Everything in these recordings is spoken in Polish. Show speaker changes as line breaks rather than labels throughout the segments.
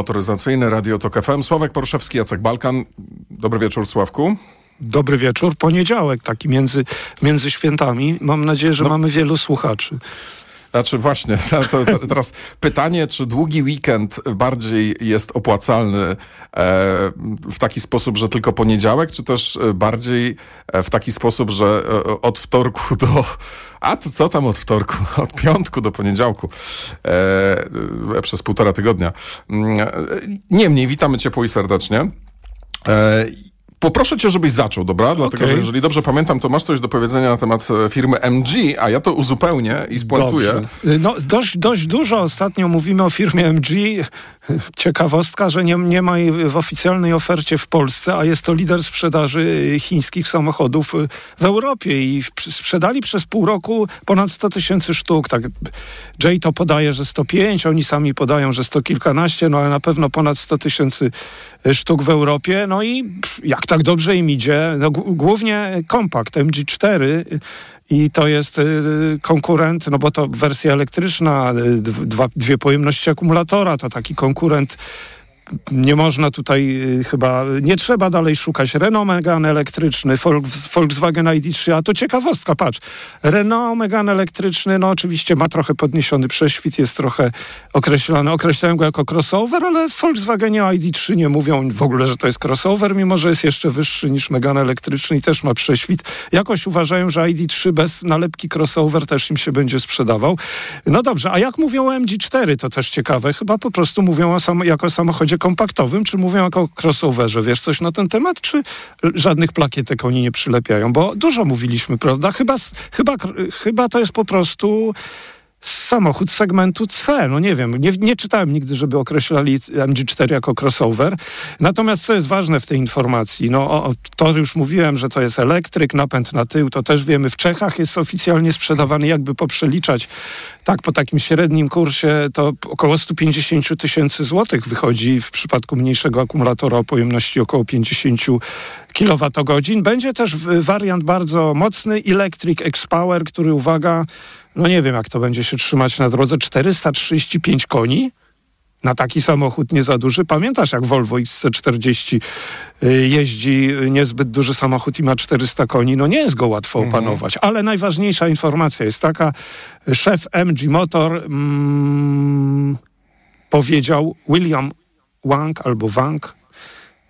motoryzacyjny, Radio Tok FM. Sławek Poruszewski, Jacek Balkan. Dobry wieczór, Sławku.
Dobry wieczór. Poniedziałek, taki między, między świętami. Mam nadzieję, że no. mamy wielu słuchaczy.
Znaczy właśnie, to, to teraz pytanie, czy długi weekend bardziej jest opłacalny e, w taki sposób, że tylko poniedziałek, czy też bardziej e, w taki sposób, że e, od wtorku do... A to co tam od wtorku? Od piątku do poniedziałku. E, przez półtora tygodnia. Mm, niemniej, witamy ciepło i serdecznie. Poproszę cię, żebyś zaczął, dobra? Dlatego, okay. że jeżeli dobrze pamiętam, to masz coś do powiedzenia na temat e, firmy MG, a ja to uzupełnię i spuentuję.
No, dość, dość dużo ostatnio mówimy o firmie MG. Ciekawostka, że nie, nie ma jej w oficjalnej ofercie w Polsce, a jest to lider sprzedaży chińskich samochodów w Europie i sprzedali przez pół roku ponad 100 tysięcy sztuk. Tak, Jay to podaje, że 105, oni sami podają, że 100 kilkanaście, no ale na pewno ponad 100 tysięcy sztuk w Europie. No i jak tak dobrze im idzie, no, głównie kompakt MG4 i to jest y, konkurent, no bo to wersja elektryczna, y, dwa, dwie pojemności akumulatora, to taki konkurent nie można tutaj y, chyba, nie trzeba dalej szukać. Renault Megane elektryczny, Volkswagen ID3, a to ciekawostka, patrz. Renault Megane elektryczny, no oczywiście ma trochę podniesiony prześwit, jest trochę określany, określają go jako crossover, ale w Volkswagenie ID3 nie mówią w ogóle, że to jest crossover, mimo że jest jeszcze wyższy niż Megane elektryczny i też ma prześwit. Jakoś uważają, że ID3 bez nalepki crossover też im się będzie sprzedawał. No dobrze, a jak mówią o MG4, to też ciekawe. Chyba po prostu mówią o samo, jako samochodzie kompaktowym, czy mówią jako crossoverze? Wiesz coś na ten temat, czy żadnych plakietek oni nie przylepiają? Bo dużo mówiliśmy, prawda? Chyba, chyba, chyba to jest po prostu samochód segmentu C. No nie wiem, nie, nie, czytałem nigdy, żeby określali MG4 jako crossover. Natomiast co jest ważne w tej informacji, no o, to już mówiłem, że to jest elektryk, napęd na tył, to też wiemy. W Czechach jest oficjalnie sprzedawany, jakby poprzeliczać, tak po takim średnim kursie to około 150 tysięcy złotych wychodzi w przypadku mniejszego akumulatora o pojemności około 50 kWh. Będzie też wariant bardzo mocny, Electric X-Power, który uwaga, no nie wiem jak to będzie się trzymać na drodze, 435 koni na taki samochód nie za duży. Pamiętasz, jak Volvo XC40 y, jeździ niezbyt duży samochód i ma 400 koni? No nie jest go łatwo mhm. opanować. Ale najważniejsza informacja jest taka, szef MG Motor mm, powiedział, William Wang albo Wang,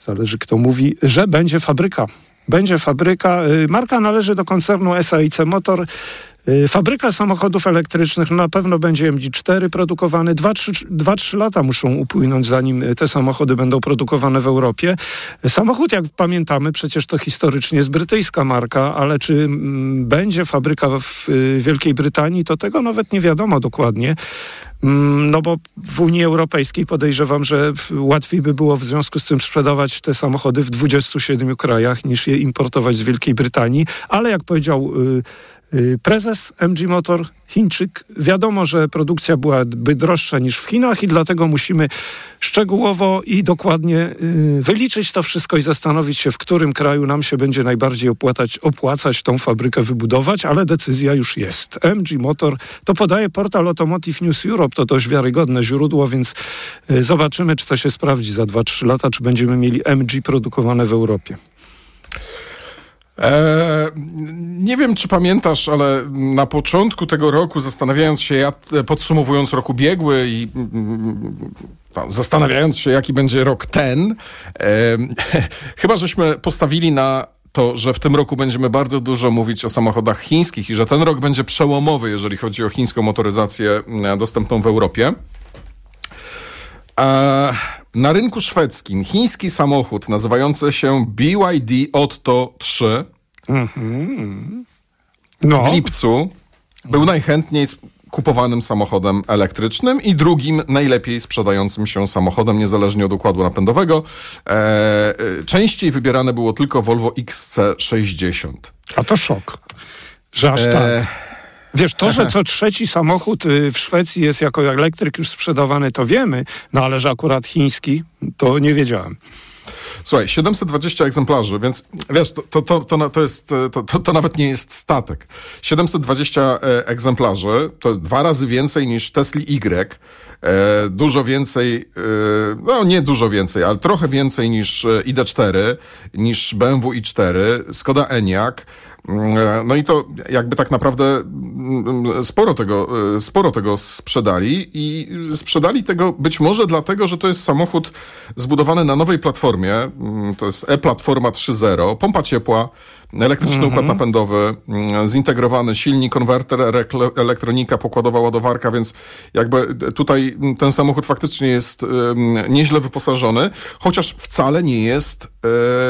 zależy kto mówi, że będzie fabryka. Będzie fabryka. Y, marka należy do koncernu SAIC Motor. Y, fabryka samochodów elektrycznych na pewno będzie MG4 produkowany. 2-3 lata muszą upłynąć, zanim te samochody będą produkowane w Europie. Samochód, jak pamiętamy, przecież to historycznie jest brytyjska marka, ale czy mm, będzie fabryka w y, Wielkiej Brytanii, to tego nawet nie wiadomo dokładnie. Mm, no bo w Unii Europejskiej podejrzewam, że łatwiej by było w związku z tym sprzedawać te samochody w 27 krajach niż je importować z Wielkiej Brytanii. Ale jak powiedział y, Y, prezes MG Motor, Chińczyk, wiadomo, że produkcja byłaby droższa niż w Chinach i dlatego musimy szczegółowo i dokładnie y, wyliczyć to wszystko i zastanowić się, w którym kraju nam się będzie najbardziej opłacać, opłacać tą fabrykę wybudować, ale decyzja już jest. MG Motor, to podaje portal Automotive News Europe, to dość wiarygodne źródło, więc y, zobaczymy, czy to się sprawdzi za 2-3 lata, czy będziemy mieli MG produkowane w Europie.
E, nie wiem, czy pamiętasz, ale na początku tego roku, zastanawiając się, ja, podsumowując rok ubiegły i no, zastanawiając się, jaki będzie rok ten, e, chyba żeśmy postawili na to, że w tym roku będziemy bardzo dużo mówić o samochodach chińskich i że ten rok będzie przełomowy, jeżeli chodzi o chińską motoryzację e, dostępną w Europie. E, na rynku szwedzkim chiński samochód nazywający się BYD Otto 3 mm-hmm. no. w lipcu był najchętniej kupowanym samochodem elektrycznym i drugim najlepiej sprzedającym się samochodem, niezależnie od układu napędowego. E, e częściej wybierane było tylko Volvo XC60.
A to szok, że aż e, tak. Wiesz, to, że co trzeci samochód y, w Szwecji jest jako elektryk już sprzedawany, to wiemy, no ale że akurat chiński, to nie wiedziałem.
Słuchaj, 720 egzemplarzy, więc wiesz, to, to, to, to, to jest, to, to, to nawet nie jest statek. 720 e, egzemplarzy to jest dwa razy więcej niż Tesla Y, e, dużo więcej, e, no nie dużo więcej, ale trochę więcej niż ID4, niż BMW i4, Skoda Enyaq, no i to jakby tak naprawdę mm, sporo tego, sporo tego sprzedali i sprzedali tego być może dlatego, że to jest samochód zbudowany na nowej platformie, mm, to jest e-platforma 3.0, pompa ciepła, elektryczny mm -hmm. układ napędowy, mm, zintegrowany silnik, konwerter, elektronika, pokładowa ładowarka, więc jakby tutaj ten samochód faktycznie jest um, nieźle wyposażony, chociaż wcale nie jest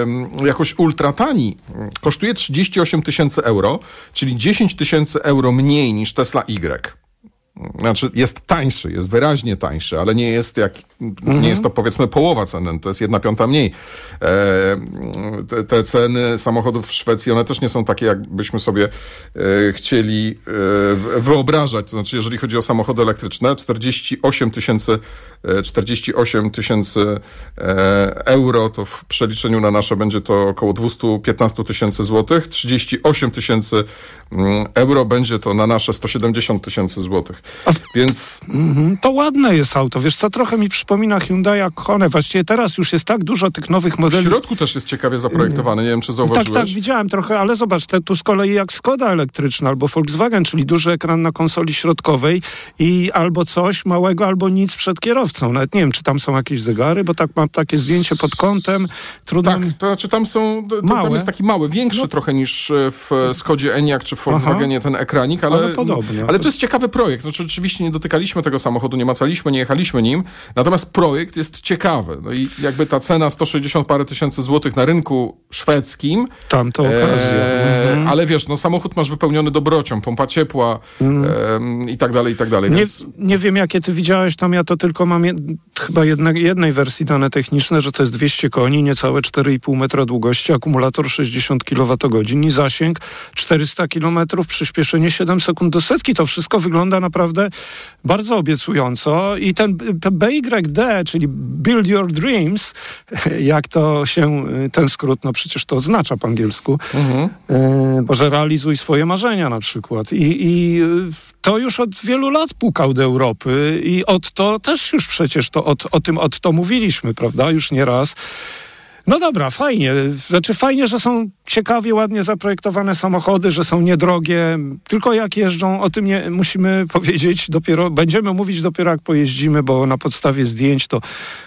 um, jakoś ultra tani. Kosztuje 38 tysięcy euro, czyli 10 tysięcy euro mniej niż Tesla Y. Znaczy jest tańszy, jest wyraźnie tańszy, ale nie jest jak, mhm. nie jest to powiedzmy połowa ceny, to jest jedna piąta mniej. E, te, te, ceny samochodów w Szwecji, one też nie są takie, jakbyśmy sobie e, chcieli e, wyobrażać. To znaczy, jeżeli chodzi o samochody elektryczne, 48 tysięcy 48 e, tysięcy e, euro, to w przeliczeniu na nasze będzie to około 215 tysięcy złotych, 38 tysięcy mm, euro będzie to na nasze 170 tysięcy złotych. Więc...
Mhm. To ładne jest auto. Wiesz co, trochę mi przypomina Hyundai Kona. Właściwie teraz już jest tak dużo tych nowych modeli.
W środku też jest ciekawie zaprojektowany. Nie wiem, czy zauważyłeś.
Tak, tak, widziałem trochę, ale zobacz, te, tu z kolei jak Skoda elektryczna albo Volkswagen, czyli duży ekran na konsoli środkowej i albo coś małego, albo nic przed kierowcą. Nawet nie wiem, czy tam są jakieś zegary, bo tak mam takie zdjęcie pod kątem. Trudno...
Tak, to znaczy tam są, to, tam jest taki mały, większy no. trochę niż w Skodzie Enyaq czy w Volkswagenie Aha. ten ekranik, ale, ale, podobnie. ale to jest ciekawy projekt. Znaczy rzeczywiście nie dotykaliśmy tego samochodu, nie macaliśmy, nie jechaliśmy nim, natomiast projekt jest ciekawy. No i jakby ta cena 160 parę tysięcy złotych na rynku szwedzkim.
Tam to okazja. E,
mhm. Ale wiesz, no samochód masz wypełniony dobrocią, pompa ciepła mhm. e, i tak dalej, i tak dalej.
Więc... Nie, nie wiem, jakie ty widziałeś, tam ja to tylko mam je, chyba jedne, jednej wersji dane techniczne, że to jest 200 koni, niecałe 4,5 metra długości, akumulator 60 kWh i zasięg 400 km, przyspieszenie 7 sekund do setki. To wszystko wygląda naprawdę bardzo obiecująco i ten BYD, czyli Build Your Dreams, jak to się, ten skrót, no przecież to oznacza po angielsku, mhm. Bo że realizuj swoje marzenia na przykład. I, I to już od wielu lat pukał do Europy i od to też już przecież to, od, o tym od to mówiliśmy, prawda, już nie raz. No dobra, fajnie. Znaczy fajnie, że są ciekawie, ładnie zaprojektowane samochody, że są niedrogie. Tylko jak jeżdżą, o tym nie musimy powiedzieć dopiero, będziemy mówić dopiero jak pojeździmy, bo na podstawie zdjęć to,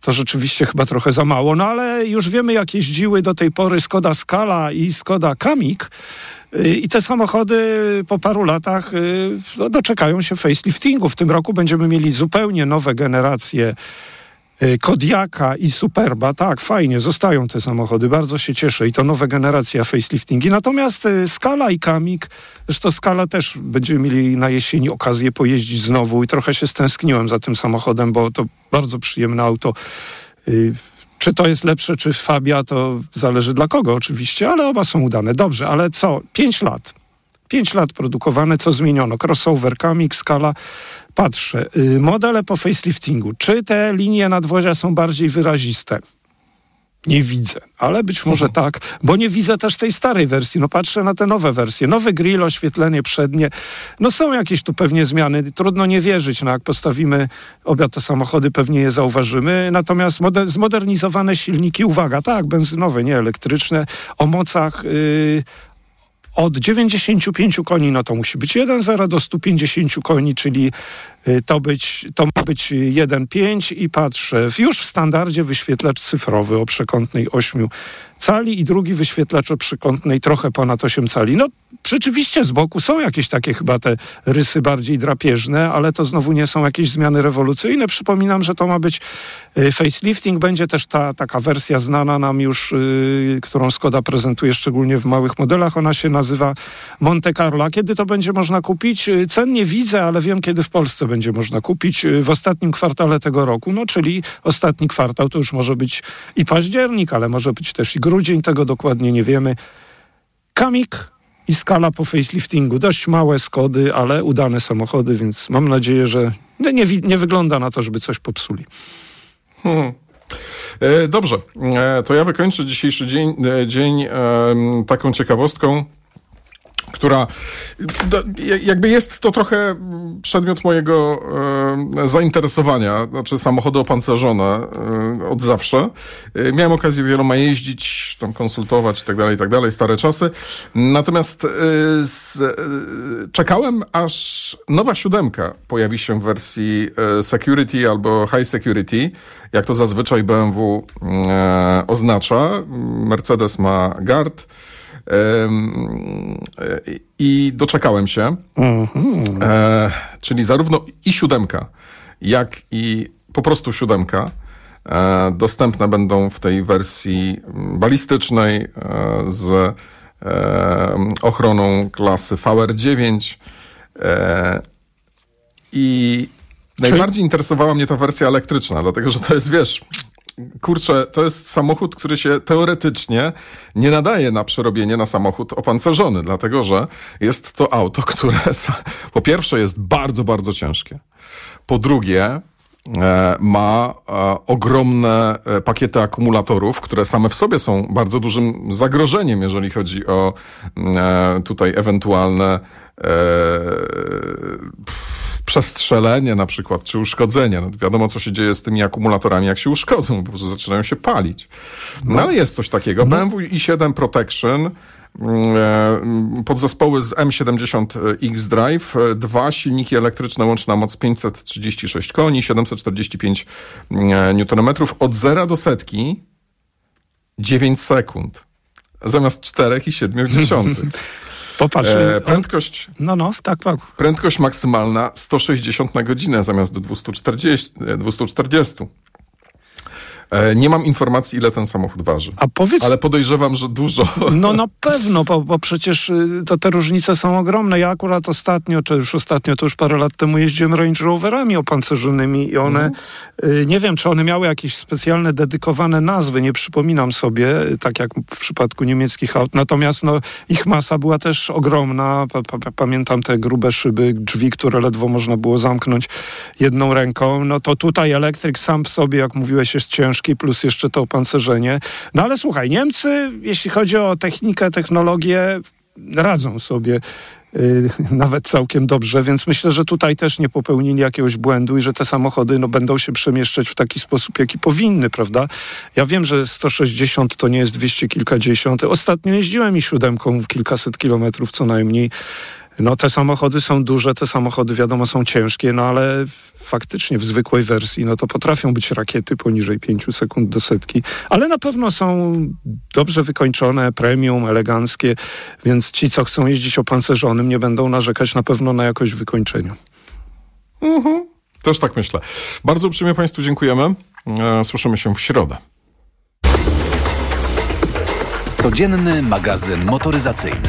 to rzeczywiście chyba trochę za mało. No ale już wiemy, jak jeździły do tej pory Skoda Scala i Skoda Kamik. I te samochody po paru latach y, no, doczekają się faceliftingu. W tym roku będziemy mieli zupełnie nowe generacje Kodiaka i Superba. Tak, fajnie, zostają te samochody. Bardzo się cieszę i to nowe generacja faceliftingi. Natomiast y, Skala i Kamik, zresztą Skala też będziemy mieli na jesieni okazję pojeździć znowu i trochę się stęskniłem za tym samochodem, bo to bardzo przyjemne auto. Czy to jest lepsze, czy Fabia, to zależy dla kogo oczywiście, ale oba są udane. Dobrze, ale co? Pięć lat. Pięć lat produkowane, co zmieniono? Crossover, Kamik, Skala. Patrzę. Y, modele po faceliftingu. Czy te linie nadwozia są bardziej wyraziste? Nie widzę, ale być może mhm. tak, bo nie widzę też tej starej wersji. No patrzę na te nowe wersje. Nowy grill, oświetlenie przednie. No są jakieś tu pewnie zmiany. Trudno nie wierzyć. No jak postawimy obiad te samochody, pewnie je zauważymy. Natomiast moder zmodernizowane silniki, uwaga, tak, benzynowe, nie elektryczne, o mocach yy, od 95 koni, no to musi być 1,0 do 150 koni, czyli y, to, być, to ma być 1,5 i patrzę, już w standardzie wyświetlacz cyfrowy o przekątnej 8 cali i drugi wyświetlacz o przykątnej trochę ponad 8 cali. No rzeczywiście z boku są jakieś takie chyba te rysy bardziej drapieżne, ale to znowu nie są jakieś zmiany rewolucyjne. Przypominam, że to ma być y, facelifting. Będzie też ta taka wersja znana nam już, yy, którą Skoda prezentuje szczególnie w małych modelach. Ona się nazywa Monte Carlo. Kiedy to będzie można kupić? Y, cen nie widzę, ale wiem, kiedy w Polsce będzie można kupić. Y, w ostatnim kwartale tego roku, no czyli ostatni kwartał to już może być i październik, ale może być też i grudzień, tego dokładnie nie wiemy. Kamik i skala po faceliftingu. Dość małe Skody, ale udane samochody, więc mam nadzieję, że nie, nie wygląda na to, żeby coś popsuli.
Hmm. Dobrze, to ja wykończę dzisiejszy dzień, dzień taką ciekawostką która jakby jest to trochę przedmiot mojego e, zainteresowania, znaczy samochody opancerzone e, od zawsze. E, miałem okazję wieloma jeździć, tam konsultować i tak dalej, i tak dalej, stare czasy. Natomiast czekałem, aż nowa siódemka pojawi się w wersji Security albo High Security, jak to zazwyczaj BMW oznacza. Mercedes ma Guard, i doczekałem się. Mm-hmm. E, czyli zarówno i siódemka, jak i po prostu siódemka e, dostępne będą w tej wersji balistycznej e, z ochroną klasy VR9. I najbardziej interesowała mnie ta wersja elektryczna, dlatego że to jest, wiesz, kurczę, to jest samochód, który się teoretycznie nie nadaje na przerobienie na samochód opancerzony, dlatego że jest to auto, które po pierwsze jest bardzo, bardzo ciężkie. Po drugie, e, ma e, ogromne e, pakiety akumulatorów, które same w sobie są bardzo dużym zagrożeniem, jeżeli chodzi o tutaj ewentualne przestrzelenie na przykład, czy uszkodzenie. No, wiadomo, co się dzieje z tymi akumulatorami, jak się uszkodzą, po prostu zaczynają się palić. No ale jest coś takiego. Mhm. BMW i7 Protection mm, e, podzespoły z M70 X-Drive, dwa silniki elektryczne, łączna moc 536 koni, 745 mm, Nm, od 0 do setki 9 sekund, zamiast 4,7.
Popatrz. E,
prędkość.
No, no, tak, tak.
Prędkość maksymalna 160 na godzinę zamiast 240. 240. E, nie mam informacji, ile ten samochód waży. A powiedz... Ale podejrzewam, że dużo.
No na pewno, bo, bo przecież y, to te różnice są ogromne. Ja akurat ostatnio, czy już ostatnio, to już parę lat temu jeździłem Range Roverami opancerzonymi i one, mm. nie wiem, czy one miały jakieś specjalne, dedykowane nazwy, nie przypominam sobie, y, tak jak w przypadku niemieckich aut. Natomiast no, ich masa była też ogromna. Pamiętam te grube szyby, drzwi, które ledwo można było zamknąć jedną ręką. No to tutaj elektryk sam w sobie, jak mówiłeś, jest ciężki plus jeszcze to opancerzenie. No ale słuchaj, Niemcy, jeśli chodzi o technikę, technologię, radzą sobie Yy, nawet całkiem dobrze, więc myślę, że tutaj też nie popełnili jakiegoś błędu i że te samochody no, będą się przemieszczać w taki sposób, jaki powinny, prawda? Ja wiem, że 160 to nie jest 200 kilkadziesiąt. Ostatnio jeździłem i siódemką kilkaset kilometrów co najmniej. No te samochody są duże, te samochody wiadomo są ciężkie, no ale faktycznie w zwykłej wersji, no to potrafią być rakiety poniżej 5 sekund do setki, ale na pewno są dobrze wykończone, premium, eleganckie, więc ci, co chcą jeździć opancerzonym, nie będą narzekać na pewno na jakość wykończenia.
Mhm. Też tak myślę. Bardzo uprzejmie Państwu dziękujemy. E, słyszymy się w środę.
Codzienny magazyn motoryzacyjny.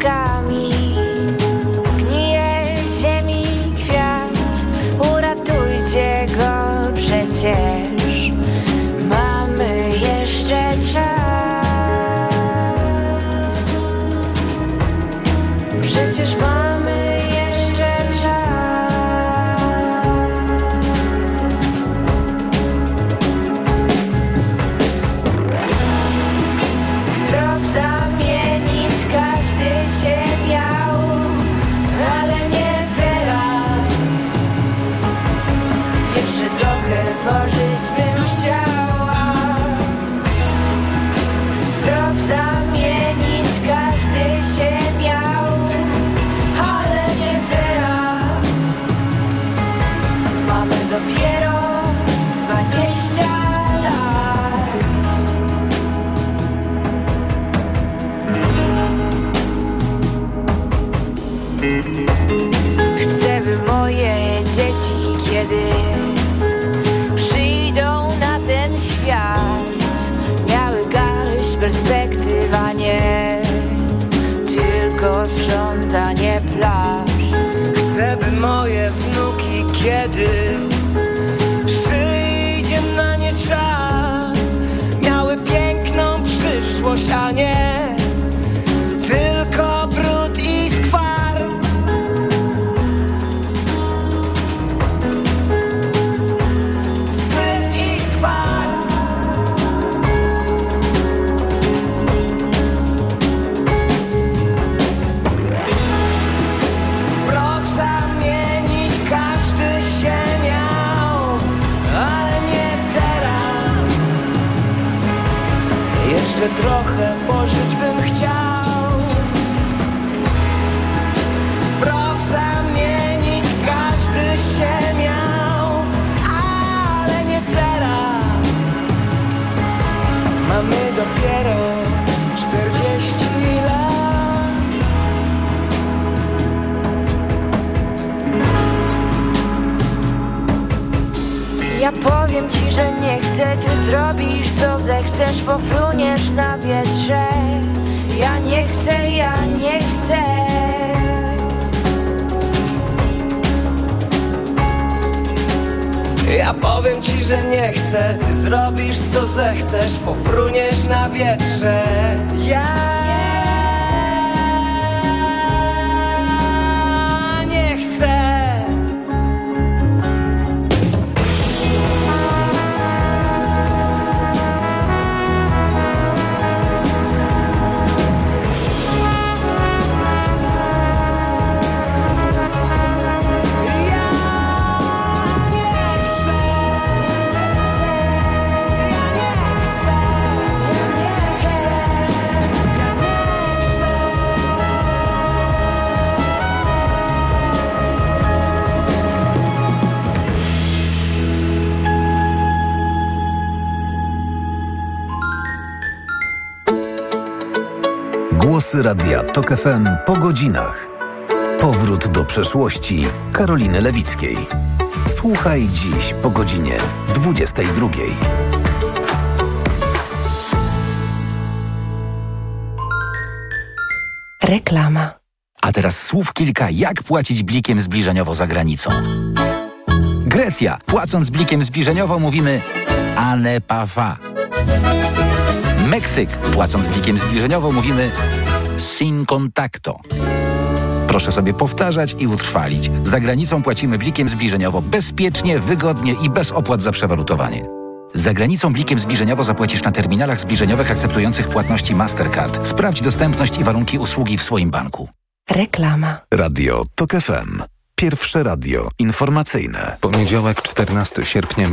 sky. Chcę, by moje dzieci kiedy przyjdą na ten świat. Miały garść perspektyw, a nie tylko sprzątanie plaż.
Chcę, by moje wnuki kiedy
że nie chcę Ty zrobisz co zechcesz Pofruniesz na wietrze. Ja
Głosy Radia TOK FM po godzinach. Powrót do przeszłości Karoliny Lewickiej. Słuchaj dziś po godzinie 22.
Reklama.
A teraz słów kilka, jak płacić blikiem zbliżeniowo za granicą. Grecja. Płacąc blikiem zbliżeniowo mówimy ane pafa. Meksyk. Płacąc blikiem zbliżeniowo mówimy sin contacto. Proszę sobie powtarzać i utrwalić. Za granicą płacimy blikiem zbliżeniowo bezpiecznie, wygodnie i bez opłat za przewalutowanie. Za granicą blikiem zbliżeniowo zapłacisz na terminalach zbliżeniowych akceptujących płatności Mastercard. Sprawdź dostępność i warunki usługi w swoim banku.
Reklama.
Radio TOK FM. Pierwsze radio informacyjne.
Poniedziałek 14 sierpnia